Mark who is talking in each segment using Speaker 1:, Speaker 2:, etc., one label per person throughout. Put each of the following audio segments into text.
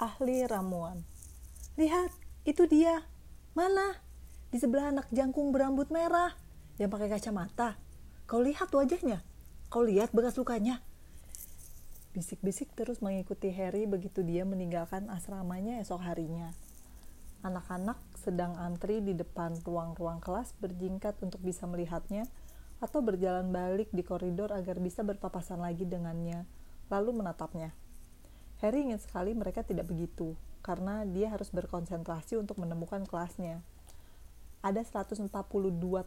Speaker 1: ahli ramuan. Lihat, itu dia. Mana? Di sebelah anak jangkung berambut merah yang pakai kacamata. Kau lihat wajahnya? Kau lihat bekas lukanya? Bisik-bisik terus mengikuti Harry begitu dia meninggalkan asramanya esok harinya. Anak-anak sedang antri di depan ruang-ruang kelas berjingkat untuk bisa melihatnya atau berjalan balik di koridor agar bisa berpapasan lagi dengannya, lalu menatapnya. Harry ingin sekali mereka tidak begitu, karena dia harus berkonsentrasi untuk menemukan kelasnya. Ada 142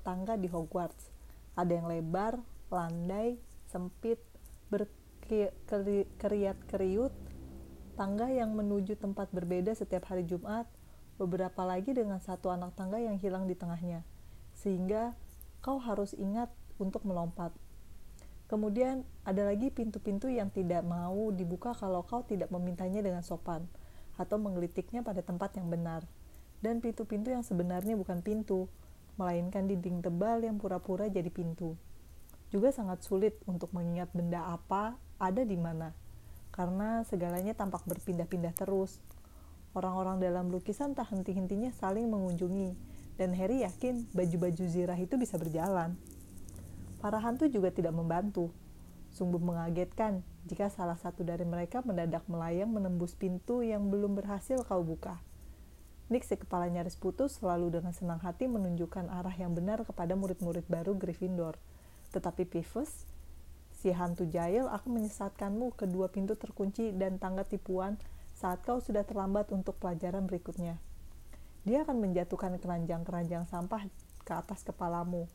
Speaker 1: tangga di Hogwarts. Ada yang lebar, landai, sempit, berkeriat-keriut, tangga yang menuju tempat berbeda setiap hari Jumat, beberapa lagi dengan satu anak tangga yang hilang di tengahnya, sehingga kau harus ingat untuk melompat. Kemudian ada lagi pintu-pintu yang tidak mau dibuka kalau kau tidak memintanya dengan sopan atau menggelitiknya pada tempat yang benar. Dan pintu-pintu yang sebenarnya bukan pintu, melainkan dinding tebal yang pura-pura jadi pintu. Juga sangat sulit untuk mengingat benda apa ada di mana, karena segalanya tampak berpindah-pindah terus, Orang-orang dalam lukisan tak henti-hentinya saling mengunjungi, dan Harry yakin baju-baju zirah itu bisa berjalan. Para hantu juga tidak membantu. Sungguh mengagetkan jika salah satu dari mereka mendadak melayang menembus pintu yang belum berhasil kau buka. Nick si kepala nyaris putus selalu dengan senang hati menunjukkan arah yang benar kepada murid-murid baru Gryffindor. Tetapi Pivus, si hantu jahil akan menyesatkanmu kedua pintu terkunci dan tangga tipuan saat kau sudah terlambat untuk pelajaran berikutnya. Dia akan menjatuhkan keranjang-keranjang sampah ke atas kepalamu,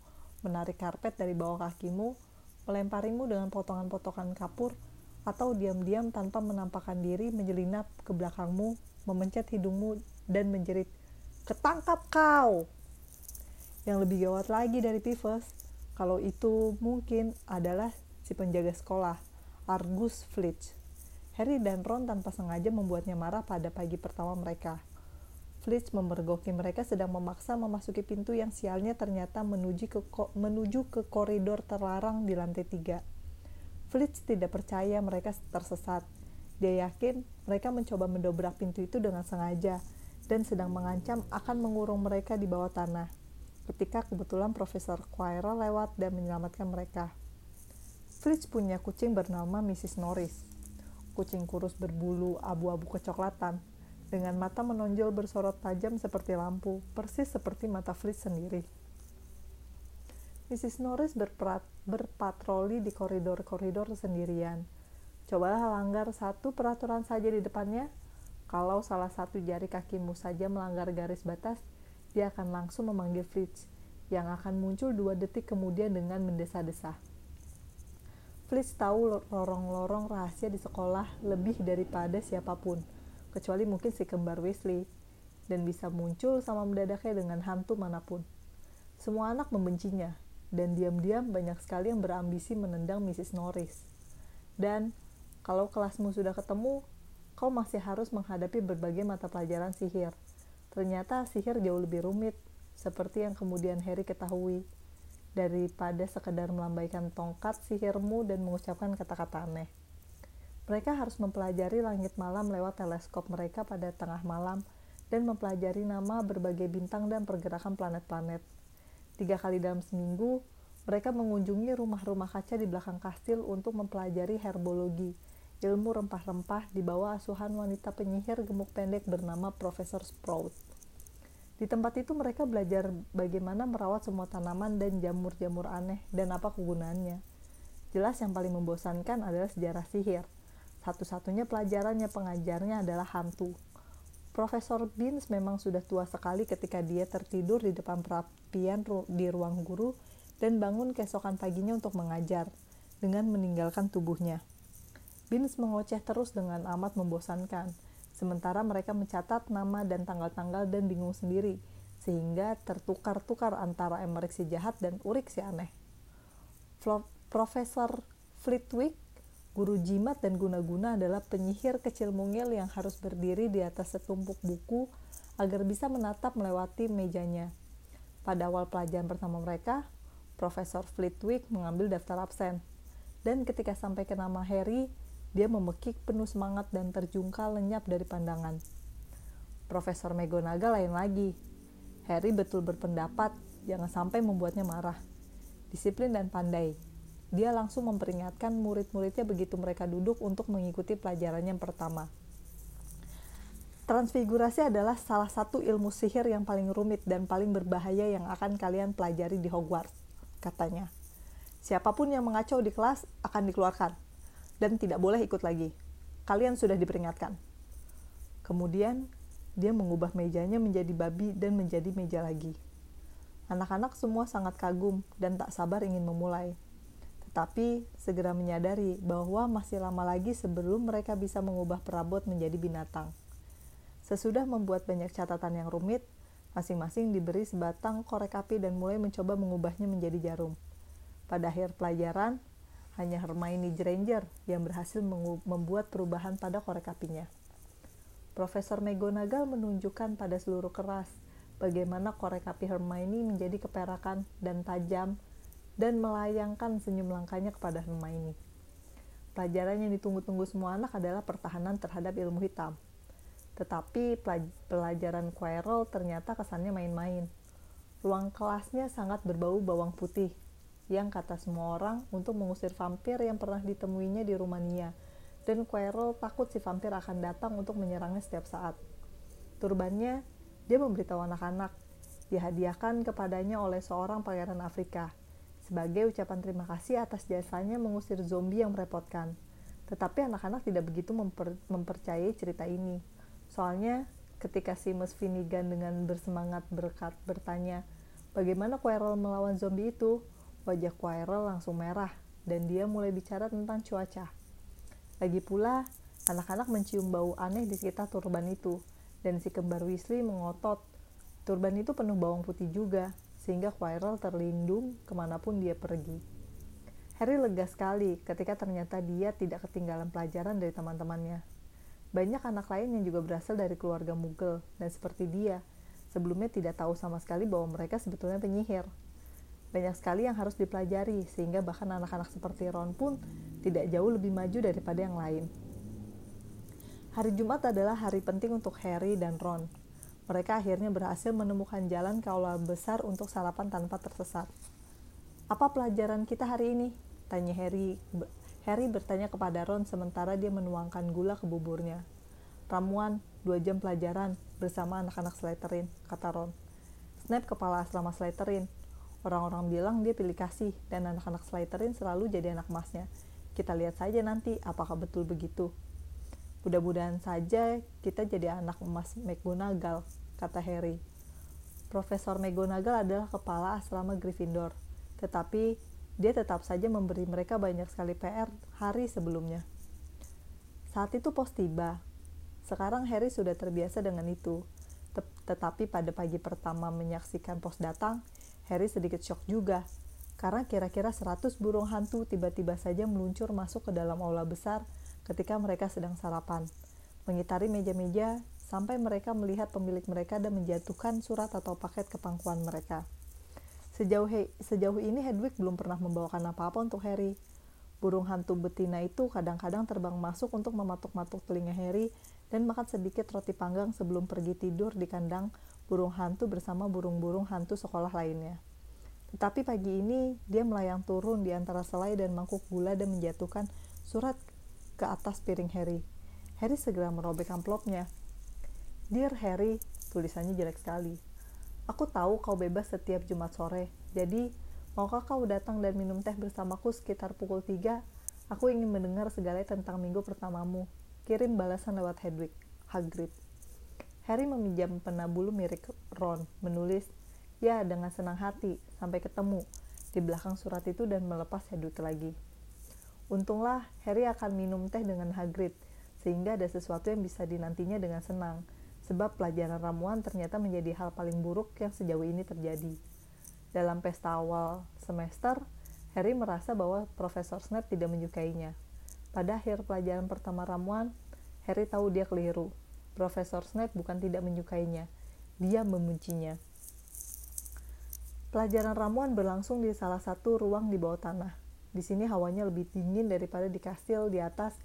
Speaker 1: menarik karpet dari bawah kakimu, melemparimu dengan potongan-potongan kapur, atau diam-diam tanpa menampakkan diri menyelinap ke belakangmu, memencet hidungmu, dan menjerit, Ketangkap kau! Yang lebih gawat lagi dari Pivos, kalau itu mungkin adalah si penjaga sekolah, Argus Flitch. Harry dan Ron tanpa sengaja membuatnya marah pada pagi pertama mereka. Flitch memergoki mereka sedang memaksa memasuki pintu yang sialnya ternyata menuju ke, menuju ke koridor terlarang di lantai tiga. Flitch tidak percaya mereka tersesat. Dia yakin mereka mencoba mendobrak pintu itu dengan sengaja dan sedang mengancam akan mengurung mereka di bawah tanah. Ketika kebetulan Profesor Quirrell lewat dan menyelamatkan mereka. Flitch punya kucing bernama Mrs. Norris kucing kurus berbulu abu-abu kecoklatan, dengan mata menonjol bersorot tajam seperti lampu, persis seperti mata Fritz sendiri. Mrs. Norris berperat, berpatroli di koridor-koridor sendirian. Cobalah langgar satu peraturan saja di depannya. Kalau salah satu jari kakimu saja melanggar garis batas, dia akan langsung memanggil Fritz, yang akan muncul dua detik kemudian dengan mendesa-desa. Fliss tahu lorong-lorong rahasia di sekolah lebih daripada siapa pun, kecuali mungkin si kembar Weasley, dan bisa muncul sama mendadaknya dengan hantu mana pun. Semua anak membencinya, dan diam-diam banyak sekali yang berambisi menendang Mrs. Norris. Dan, kalau kelasmu sudah ketemu, kau masih harus menghadapi berbagai mata pelajaran sihir. Ternyata sihir jauh lebih rumit, seperti yang kemudian Harry ketahui daripada sekedar melambaikan tongkat sihirmu dan mengucapkan kata-kata aneh. Mereka harus mempelajari langit malam lewat teleskop mereka pada tengah malam dan mempelajari nama berbagai bintang dan pergerakan planet-planet. Tiga kali dalam seminggu, mereka mengunjungi rumah-rumah kaca di belakang kastil untuk mempelajari herbologi, ilmu rempah-rempah di bawah asuhan wanita penyihir gemuk pendek bernama Profesor Sprout. Di tempat itu mereka belajar bagaimana merawat semua tanaman dan jamur-jamur aneh dan apa kegunaannya. Jelas yang paling membosankan adalah sejarah sihir. Satu-satunya pelajarannya pengajarnya adalah hantu. Profesor Beans memang sudah tua sekali ketika dia tertidur di depan perapian di ruang guru dan bangun keesokan paginya untuk mengajar dengan meninggalkan tubuhnya. Beans mengoceh terus dengan amat membosankan Sementara mereka mencatat nama dan tanggal-tanggal dan bingung sendiri, sehingga tertukar-tukar antara Emmerich si jahat dan Urik si aneh. Profesor Flitwick, guru jimat dan guna-guna adalah penyihir kecil mungil yang harus berdiri di atas setumpuk buku agar bisa menatap melewati mejanya. Pada awal pelajaran pertama mereka, Profesor Flitwick mengambil daftar absen. Dan ketika sampai ke nama Harry, Dia memekik penuh semangat dan terjungkal lenyap dari pandangan. Profesor McGonagall lain lagi. Harry betul berpendapat jangan sampai membuatnya marah. Disiplin dan pandai. Dia langsung memperingatkan murid-muridnya begitu mereka duduk untuk mengikuti pelajaran yang pertama. Transfigurasi adalah salah satu ilmu sihir yang paling rumit dan paling berbahaya yang akan kalian pelajari di Hogwarts, katanya. Siapa pun yang mengacau di kelas akan dikeluarkan dan tidak boleh ikut lagi. Kalian sudah diperingatkan. Kemudian, dia mengubah mejanya menjadi babi dan menjadi meja lagi. Anak-anak semua sangat kagum dan tak sabar ingin memulai. Tetapi segera menyadari bahwa masih lama lagi sebelum mereka bisa mengubah perabot menjadi binatang. Sesudah membuat banyak catatan yang rumit, masing-masing diberi sebatang korek api dan mulai mencoba mengubahnya menjadi jarum. Pada akhir pelajaran, hanya Hermione Granger yang berhasil membuat perubahan pada korek apinya. Profesor McGonagall menunjukkan pada seluruh keras bagaimana korek api Hermione menjadi keperakan dan tajam dan melayangkan senyum langkahnya kepada Hermione. Pelajaran yang ditunggu-tunggu semua anak adalah pertahanan terhadap ilmu hitam. Tetapi pelajaran Quirrell ternyata kesannya main-main. Ruang kelasnya sangat berbau bawang putih yang kata semua orang untuk mengusir vampir yang pernah ditemuinya di Rumania, dan Quirrell takut si vampir akan datang untuk menyerangnya setiap saat. Turbannya, dia memberitahu anak-anak, dihadiahkan kepadanya oleh seorang pangeran Afrika, sebagai ucapan terima kasih atas jasanya mengusir zombie yang merepotkan. Tetapi anak-anak tidak begitu memper mempercayai cerita ini. Soalnya, ketika Seamus Finnegan dengan bersemangat berkat bertanya, bagaimana Quirrell melawan zombie itu, Wajah Quirrell langsung merah dan dia mulai bicara tentang cuaca. Lagi pula, anak-anak mencium bau aneh di sekitar turban itu, dan si kembar Weasley mengotot. Turban itu penuh bawang putih juga, sehingga Quirrell terlindung ke mana pun dia pergi. Harry lega sekali ketika ternyata dia tidak ketinggalan pelajaran dari teman-temannya. Banyak anak lain yang juga berasal dari keluarga mugel, dan seperti dia, sebelumnya tidak tahu sama sekali bahwa mereka sebetulnya penyihir. Banyak sekali yang harus dipelajari, sehingga bahkan anak-anak seperti Ron pun tidak jauh lebih maju daripada yang lain. Hari Jumat adalah hari penting untuk Harry dan Ron. Mereka akhirnya berhasil menemukan jalan ke aula besar untuk sarapan tanpa tersesat. Apa pelajaran kita hari ini? Tanya Harry. Harry bertanya kepada Ron sementara dia menuangkan gula ke buburnya. Ramuan, dua jam pelajaran bersama anak-anak Slytherin, kata Ron. Snap kepala asrama Slytherin, Orang-orang bilang dia pilih kasih dan anak-anak Slytherin selalu jadi anak emasnya. Kita lihat saja nanti apakah betul begitu. Mudah-mudahan saja kita jadi anak emas McGonagall, kata Harry. Profesor McGonagall adalah kepala asrama Gryffindor, tetapi dia tetap saja memberi mereka banyak sekali PR hari sebelumnya. Saat itu pos tiba. Sekarang Harry sudah terbiasa dengan itu. Tetapi pada pagi pertama menyaksikan pos datang, Harry sedikit shock juga, karena kira-kira 100 burung hantu tiba-tiba saja meluncur masuk ke dalam aula besar ketika mereka sedang sarapan, mengitari meja-meja sampai mereka melihat pemilik mereka dan menjatuhkan surat atau paket ke pangkuan mereka. Sejauh, he, sejauh ini Hedwig belum pernah membawakan apa-apa untuk Harry. Burung hantu betina itu kadang-kadang terbang masuk untuk mematuk-matuk telinga Harry dan makan sedikit roti panggang sebelum pergi tidur di kandang burung hantu bersama burung-burung hantu sekolah lainnya. Tetapi pagi ini dia melayang turun di antara selai dan mangkuk gula dan menjatuhkan surat ke atas piring Harry. Harry segera merobek amplopnya. Dear Harry, tulisannya jelek sekali. Aku tahu kau bebas setiap Jumat sore, jadi maukah kau datang dan minum teh bersamaku sekitar pukul 3? Aku ingin mendengar segala tentang minggu pertamamu. Kirim balasan lewat Hedwig, Hagrid. Harry meminjam pena bulu mirip Ron, menulis, Ya, dengan senang hati, sampai ketemu, di belakang surat itu dan melepas Hedwig lagi. Untunglah, Harry akan minum teh dengan Hagrid, sehingga ada sesuatu yang bisa dinantinya dengan senang, sebab pelajaran ramuan ternyata menjadi hal paling buruk yang sejauh ini terjadi. Dalam pesta awal semester, Harry merasa bahwa Profesor Snape tidak menyukainya. Pada akhir pelajaran pertama ramuan, Harry tahu dia keliru. Profesor Snape bukan tidak menyukainya, dia membencinya. Pelajaran ramuan berlangsung di salah satu ruang di bawah tanah. Di sini hawanya lebih dingin daripada di kastil di atas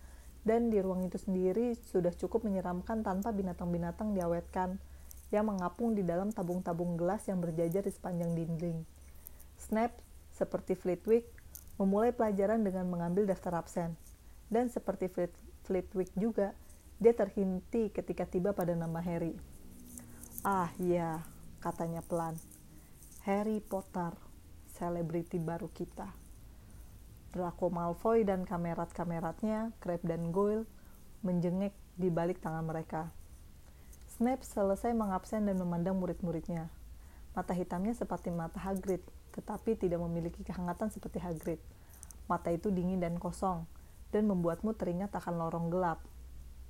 Speaker 1: dan di ruang itu sendiri sudah cukup menyeramkan tanpa binatang-binatang diawetkan yang mengapung di dalam tabung-tabung gelas yang berjajar di sepanjang dinding. Snap, seperti Flitwick, memulai pelajaran dengan mengambil daftar absen. Dan seperti Flitwick juga, dia terhenti ketika tiba pada nama Harry. Ah iya, katanya pelan. Harry Potter, selebriti baru kita. Draco Malfoy dan kamerat-kameratnya, Crabbe dan Goyle, menjengek di balik tangan mereka. Snape selesai mengabsen dan memandang murid-muridnya. Mata hitamnya seperti mata Hagrid, tetapi tidak memiliki kehangatan seperti Hagrid. Mata itu dingin dan kosong, dan membuatmu teringat akan lorong gelap.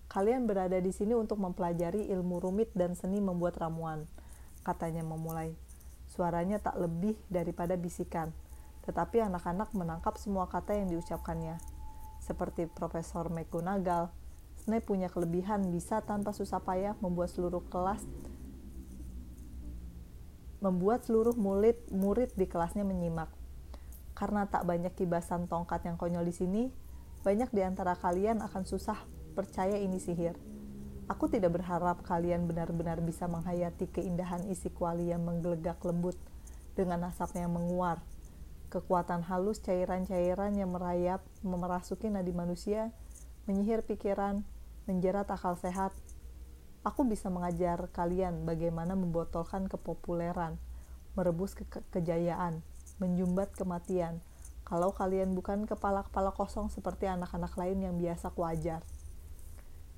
Speaker 1: Kalian berada di sini untuk mempelajari ilmu rumit dan seni membuat ramuan katanya memulai. Suaranya tak lebih daripada bisikan, tetapi anak-anak menangkap semua kata yang diucapkannya. Seperti Profesor McGonagall, Snape punya kelebihan bisa tanpa susah payah membuat seluruh kelas membuat seluruh murid murid di kelasnya menyimak. Karena tak banyak kibasan tongkat yang konyol di sini, banyak di antara kalian akan susah percaya ini sihir. Aku tidak berharap kalian benar-benar bisa menghayati keindahan isi kuali yang menggelegak lembut dengan asap yang menguar. Kekuatan halus cairan-cairan yang merayap, memerasuki nadi manusia, menyihir pikiran, menjerat akal sehat. Aku bisa mengajar kalian bagaimana membotolkan kepopuleran, merebus ke kejayaan, menjumbat kematian, kalau kalian bukan kepala-kepala kosong seperti anak-anak lain yang biasa kuajar.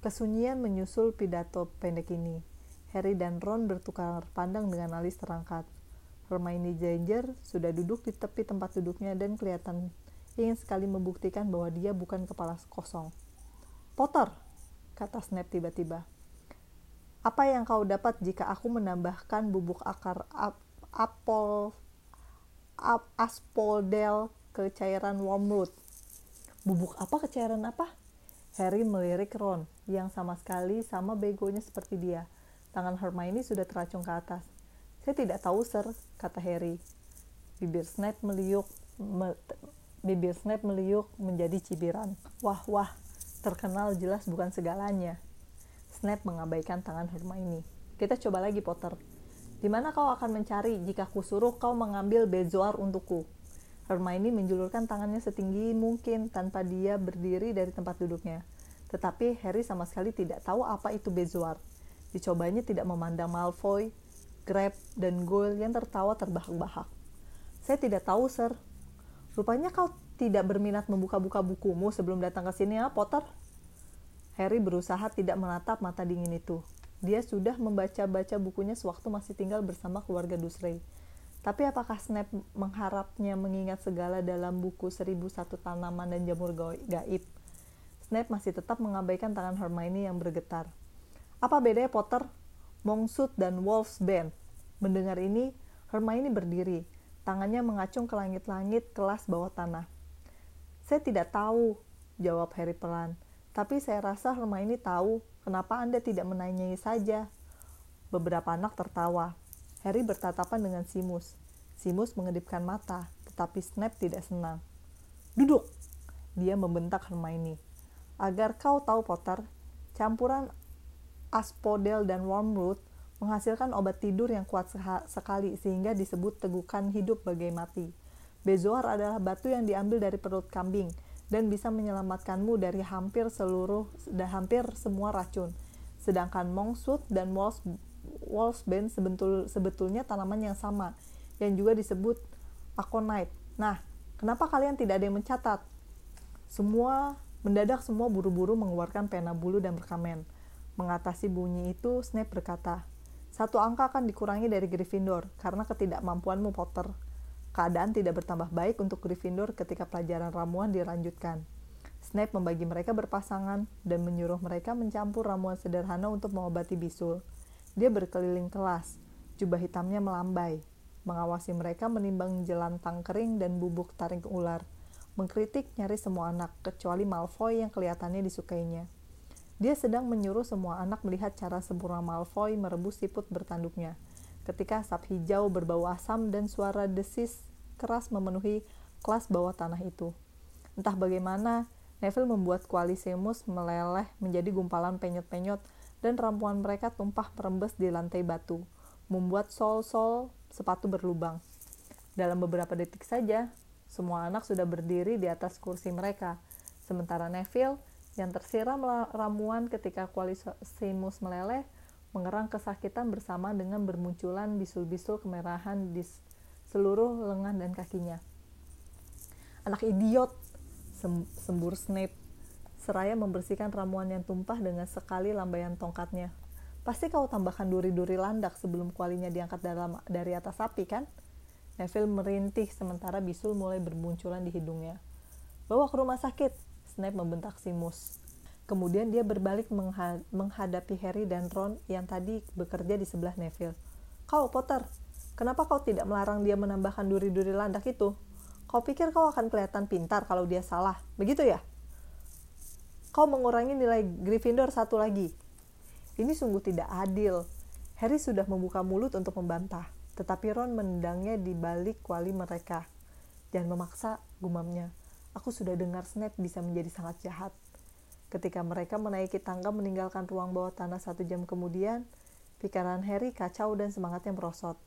Speaker 1: Kesunyian menyusul pidato pendek ini. Harry dan Ron bertukar pandang dengan alis terangkat. Hermione Granger sudah duduk di tepi tempat duduknya dan kelihatan ingin sekali membuktikan bahwa dia bukan kepala kosong. Potter, kata Snape tiba-tiba. Apa yang kau dapat jika aku menambahkan bubuk akar ap apel ap aspodel ke cairan wormwood? Bubuk apa ke cairan apa? Harry melirik Ron, yang sama sekali sama begonya seperti dia. Tangan Hermione sudah teracung ke atas. Saya tidak tahu, sir, kata Harry. Bibir Snape meliuk, me, bibir Snape meliuk menjadi cibiran. Wah, wah, terkenal jelas bukan segalanya. Snape mengabaikan tangan Hermione. Kita coba lagi, Potter. Di mana kau akan mencari jika kusuruh kau mengambil bezoar untukku? Hermione menjulurkan tangannya setinggi mungkin tanpa dia berdiri dari tempat duduknya. Tetapi Harry sama sekali tidak tahu apa itu bezoar. Dicobanya tidak memandang Malfoy, Grab, dan Goyle yang tertawa terbahak-bahak. Saya tidak tahu, sir. Rupanya kau tidak berminat membuka-buka bukumu sebelum datang ke sini ya, Potter? Harry berusaha tidak menatap mata dingin itu. Dia sudah membaca-baca bukunya sewaktu masih tinggal bersama keluarga Dursley tapi apakah Snape mengharapnya mengingat segala dalam buku seribu satu tanaman dan jamur gaib? Snape masih tetap mengabaikan tangan Hermione yang bergetar. Apa bedanya Potter, Mongsut, dan Wolf's Bane? Mendengar ini, Hermione berdiri, tangannya mengacung ke langit-langit kelas bawah tanah. Saya tidak tahu, jawab Harry pelan. Tapi saya rasa Hermione tahu kenapa Anda tidak menanyai saja. Beberapa anak tertawa. Harry bertatapan dengan Simus. Simus mengedipkan mata, tetapi Snape tidak senang. Duduk! Dia membentak Hermione. Agar kau tahu, Potter, campuran aspodel dan wormwood menghasilkan obat tidur yang kuat sekali sehingga disebut tegukan hidup bagai mati. Bezoar adalah batu yang diambil dari perut kambing dan bisa menyelamatkanmu dari hampir seluruh dan hampir semua racun. Sedangkan mongsut dan moss Wolfsbane sebetul, sebetulnya tanaman yang sama, yang juga disebut aconite. Nah, kenapa kalian tidak ada yang mencatat? Semua, mendadak semua buru-buru mengeluarkan pena bulu dan berkamen. Mengatasi bunyi itu, Snape berkata, satu angka akan dikurangi dari Gryffindor karena ketidakmampuanmu Potter. Keadaan tidak bertambah baik untuk Gryffindor ketika pelajaran ramuan dilanjutkan. Snape membagi mereka berpasangan dan menyuruh mereka mencampur ramuan sederhana untuk mengobati bisul. Dia berkeliling kelas, jubah hitamnya melambai, mengawasi mereka menimbang jelantang kering dan bubuk taring ular, mengkritik nyaris semua anak, kecuali Malfoy yang kelihatannya disukainya. Dia sedang menyuruh semua anak melihat cara sempurna Malfoy merebus siput bertanduknya. Ketika asap hijau berbau asam dan suara desis keras memenuhi kelas bawah tanah itu. Entah bagaimana, Neville membuat Qualisimus meleleh menjadi gumpalan penyot-penyot dan ramuan mereka tumpah merembes di lantai batu, membuat sol-sol sepatu berlubang. Dalam beberapa detik saja, semua anak sudah berdiri di atas kursi mereka, sementara Neville yang tersiram ramuan ketika Qualisimus meleleh mengerang kesakitan bersama dengan bermunculan bisul-bisul kemerahan di seluruh lengan dan kakinya. Anak idiot, sembur Snape, seraya membersihkan ramuan yang tumpah dengan sekali lambaian tongkatnya. Pasti kau tambahkan duri-duri landak sebelum kualinya diangkat dalam, dari atas sapi, kan? Neville merintih sementara bisul mulai bermunculan di hidungnya. Bawa ke rumah sakit, Snape membentak Simus. Kemudian dia berbalik menghadapi Harry dan Ron yang tadi bekerja di sebelah Neville. Kau, Potter, kenapa kau tidak melarang dia menambahkan duri-duri landak itu? Kau pikir kau akan kelihatan pintar kalau dia salah, begitu ya? Kau mengurangi nilai Gryffindor satu lagi. Ini sungguh tidak adil. Harry sudah membuka mulut untuk membantah, tetapi Ron menendangnya di balik kuali mereka. Jangan memaksa, gumamnya. Aku sudah dengar Snape bisa menjadi sangat jahat. Ketika mereka menaiki tangga meninggalkan ruang bawah tanah satu jam kemudian, pikiran Harry kacau dan semangatnya merosot.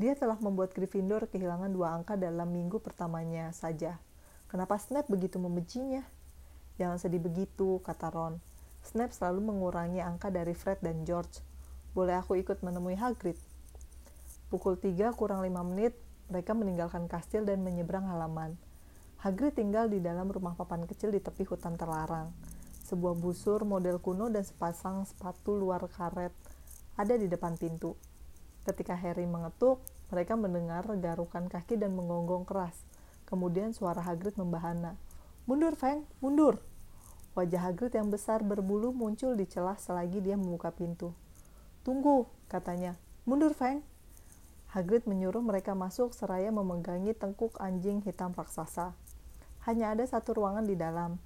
Speaker 1: Dia telah membuat Gryffindor kehilangan dua angka dalam minggu pertamanya saja. Kenapa Snape begitu membencinya? Jangan sedih begitu, kata Ron. Snape selalu mengurangi angka dari Fred dan George. Boleh aku ikut menemui Hagrid? Pukul 3 kurang 5 menit, mereka meninggalkan kastil dan menyeberang halaman. Hagrid tinggal di dalam rumah papan kecil di tepi hutan terlarang sebuah busur model kuno dan sepasang sepatu luar karet ada di depan pintu. Ketika Harry mengetuk, mereka mendengar garukan kaki dan menggonggong keras. Kemudian suara Hagrid membahana. Mundur, Feng, mundur! Wajah Hagrid yang besar berbulu muncul di celah selagi dia membuka pintu. Tunggu, katanya. Mundur, Feng! Hagrid menyuruh mereka masuk seraya memegangi tengkuk anjing hitam raksasa. Hanya ada satu ruangan di dalam,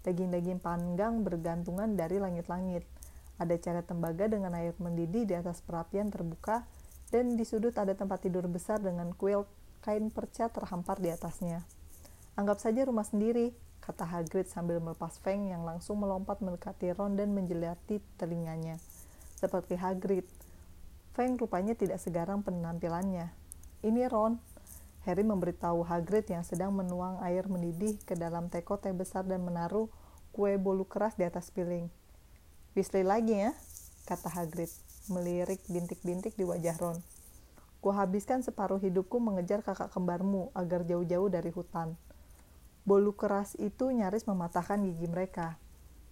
Speaker 1: Daging-daging panggang bergantungan dari langit-langit. Ada cara tembaga dengan air mendidih di atas perapian terbuka, dan di sudut ada tempat tidur besar dengan kuil kain perca terhampar di atasnya. Anggap saja rumah sendiri, kata Hagrid sambil melepas Feng yang langsung melompat mendekati Ron dan menjelati telinganya. Seperti Hagrid, Feng rupanya tidak segarang penampilannya. Ini Ron, Harry memberitahu Hagrid yang sedang menuang air mendidih ke dalam teko teh besar dan menaruh kue bolu keras di atas piring. Weasley lagi ya, kata Hagrid, melirik bintik-bintik di wajah Ron. habiskan separuh hidupku mengejar kakak kembarmu agar jauh-jauh dari hutan. Bolu keras itu nyaris mematahkan gigi mereka.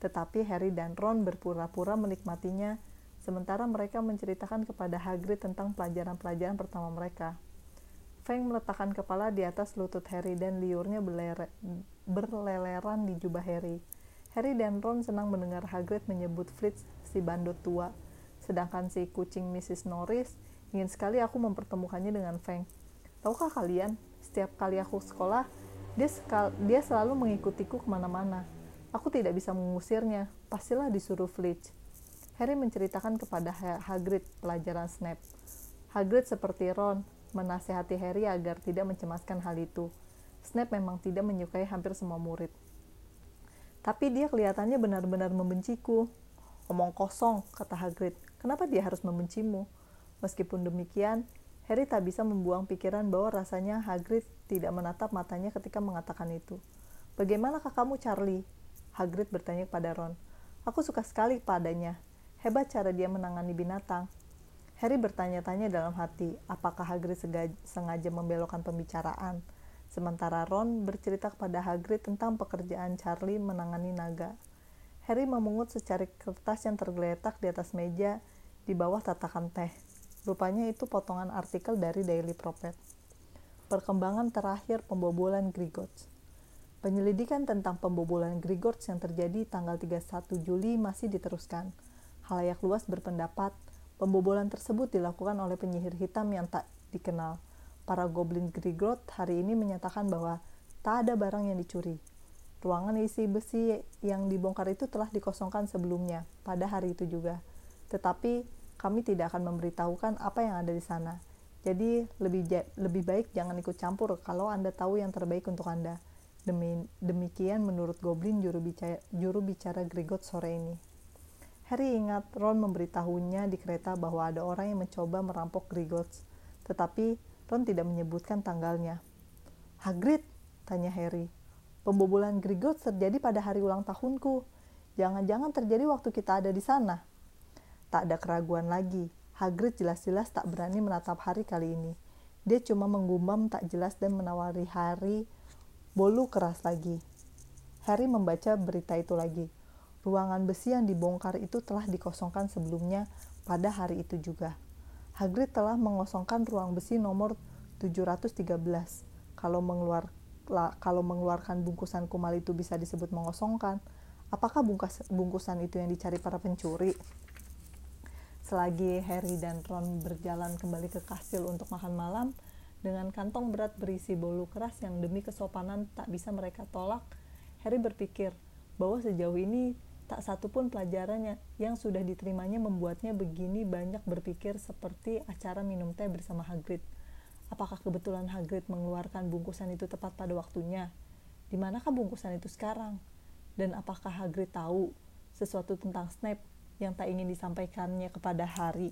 Speaker 1: Tetapi Harry dan Ron berpura-pura menikmatinya, sementara mereka menceritakan kepada Hagrid tentang pelajaran-pelajaran pertama mereka. Feng meletakkan kepala di atas lutut Harry dan liurnya berleleran di jubah Harry. Harry dan Ron senang mendengar Hagrid menyebut Fritz si bandot tua, sedangkan si kucing Mrs. Norris ingin sekali aku mempertemukannya dengan Feng. Tahukah kalian, setiap kali aku sekolah, dia, sekal dia selalu mengikutiku ke mana-mana. Aku tidak bisa mengusirnya, pastilah disuruh Fritz. Harry menceritakan kepada Hagrid pelajaran Snape. Hagrid seperti Ron, menasehati Harry agar tidak mencemaskan hal itu. Snape memang tidak menyukai hampir semua murid. Tapi dia kelihatannya benar-benar membenciku. Omong kosong, kata Hagrid. Kenapa dia harus membencimu? Meskipun demikian, Harry tak bisa membuang pikiran bahwa rasanya Hagrid tidak menatap matanya ketika mengatakan itu. Bagaimana kakakmu Charlie? Hagrid bertanya kepada Ron. Aku suka sekali padanya. Hebat cara dia menangani binatang. Harry bertanya-tanya dalam hati, apakah Hagrid sengaja membelokkan pembicaraan. Sementara Ron bercerita kepada Hagrid tentang pekerjaan Charlie menangani naga. Harry memungut secari kertas yang tergeletak di atas meja di bawah tatakan teh. Rupanya itu potongan artikel dari Daily Prophet. Perkembangan terakhir pembobolan Gringotts. Penyelidikan tentang pembobolan Gringotts yang terjadi tanggal 31 Juli masih diteruskan. Halayak luas berpendapat Pembobolan tersebut dilakukan oleh penyihir hitam yang tak dikenal. Para goblin Grigroth hari ini menyatakan bahwa tak ada barang yang dicuri. Ruangan isi besi yang dibongkar itu telah dikosongkan sebelumnya, pada hari itu juga. Tetapi kami tidak akan memberitahukan apa yang ada di sana. Jadi lebih lebih baik jangan ikut campur kalau Anda tahu yang terbaik untuk Anda. Demi, demikian menurut Goblin juru bicara, juru bicara Gregor sore ini. Harry ingat Ron memberitahunya di kereta bahwa ada orang yang mencoba merampok Gringotts, tetapi Ron tidak menyebutkan tanggalnya. Hagrid, tanya Harry. Pembobolan Gringotts terjadi pada hari ulang tahunku. Jangan-jangan terjadi waktu kita ada di sana. Tak ada keraguan lagi. Hagrid jelas-jelas tak berani menatap Harry kali ini. Dia cuma menggumam tak jelas dan menawari Harry bolu keras lagi. Harry membaca berita itu lagi. Ruangan besi yang dibongkar itu telah dikosongkan sebelumnya pada hari itu juga. Hagrid telah mengosongkan ruang besi nomor 713. Kalau mengeluar kalau mengeluarkan bungkusan kumal itu bisa disebut mengosongkan, apakah bungkus, bungkusan itu yang dicari para pencuri? Selagi Harry dan Ron berjalan kembali ke kastil untuk makan malam, dengan kantong berat berisi bolu keras yang demi kesopanan tak bisa mereka tolak, Harry berpikir bahwa sejauh ini Tak satu pun pelajarannya yang sudah diterimanya membuatnya begini banyak berpikir seperti acara minum teh bersama Hagrid. Apakah kebetulan Hagrid mengeluarkan bungkusan itu tepat pada waktunya? Di manakah bungkusan itu sekarang? Dan apakah Hagrid tahu sesuatu tentang Snape yang tak ingin disampaikannya kepada Harry?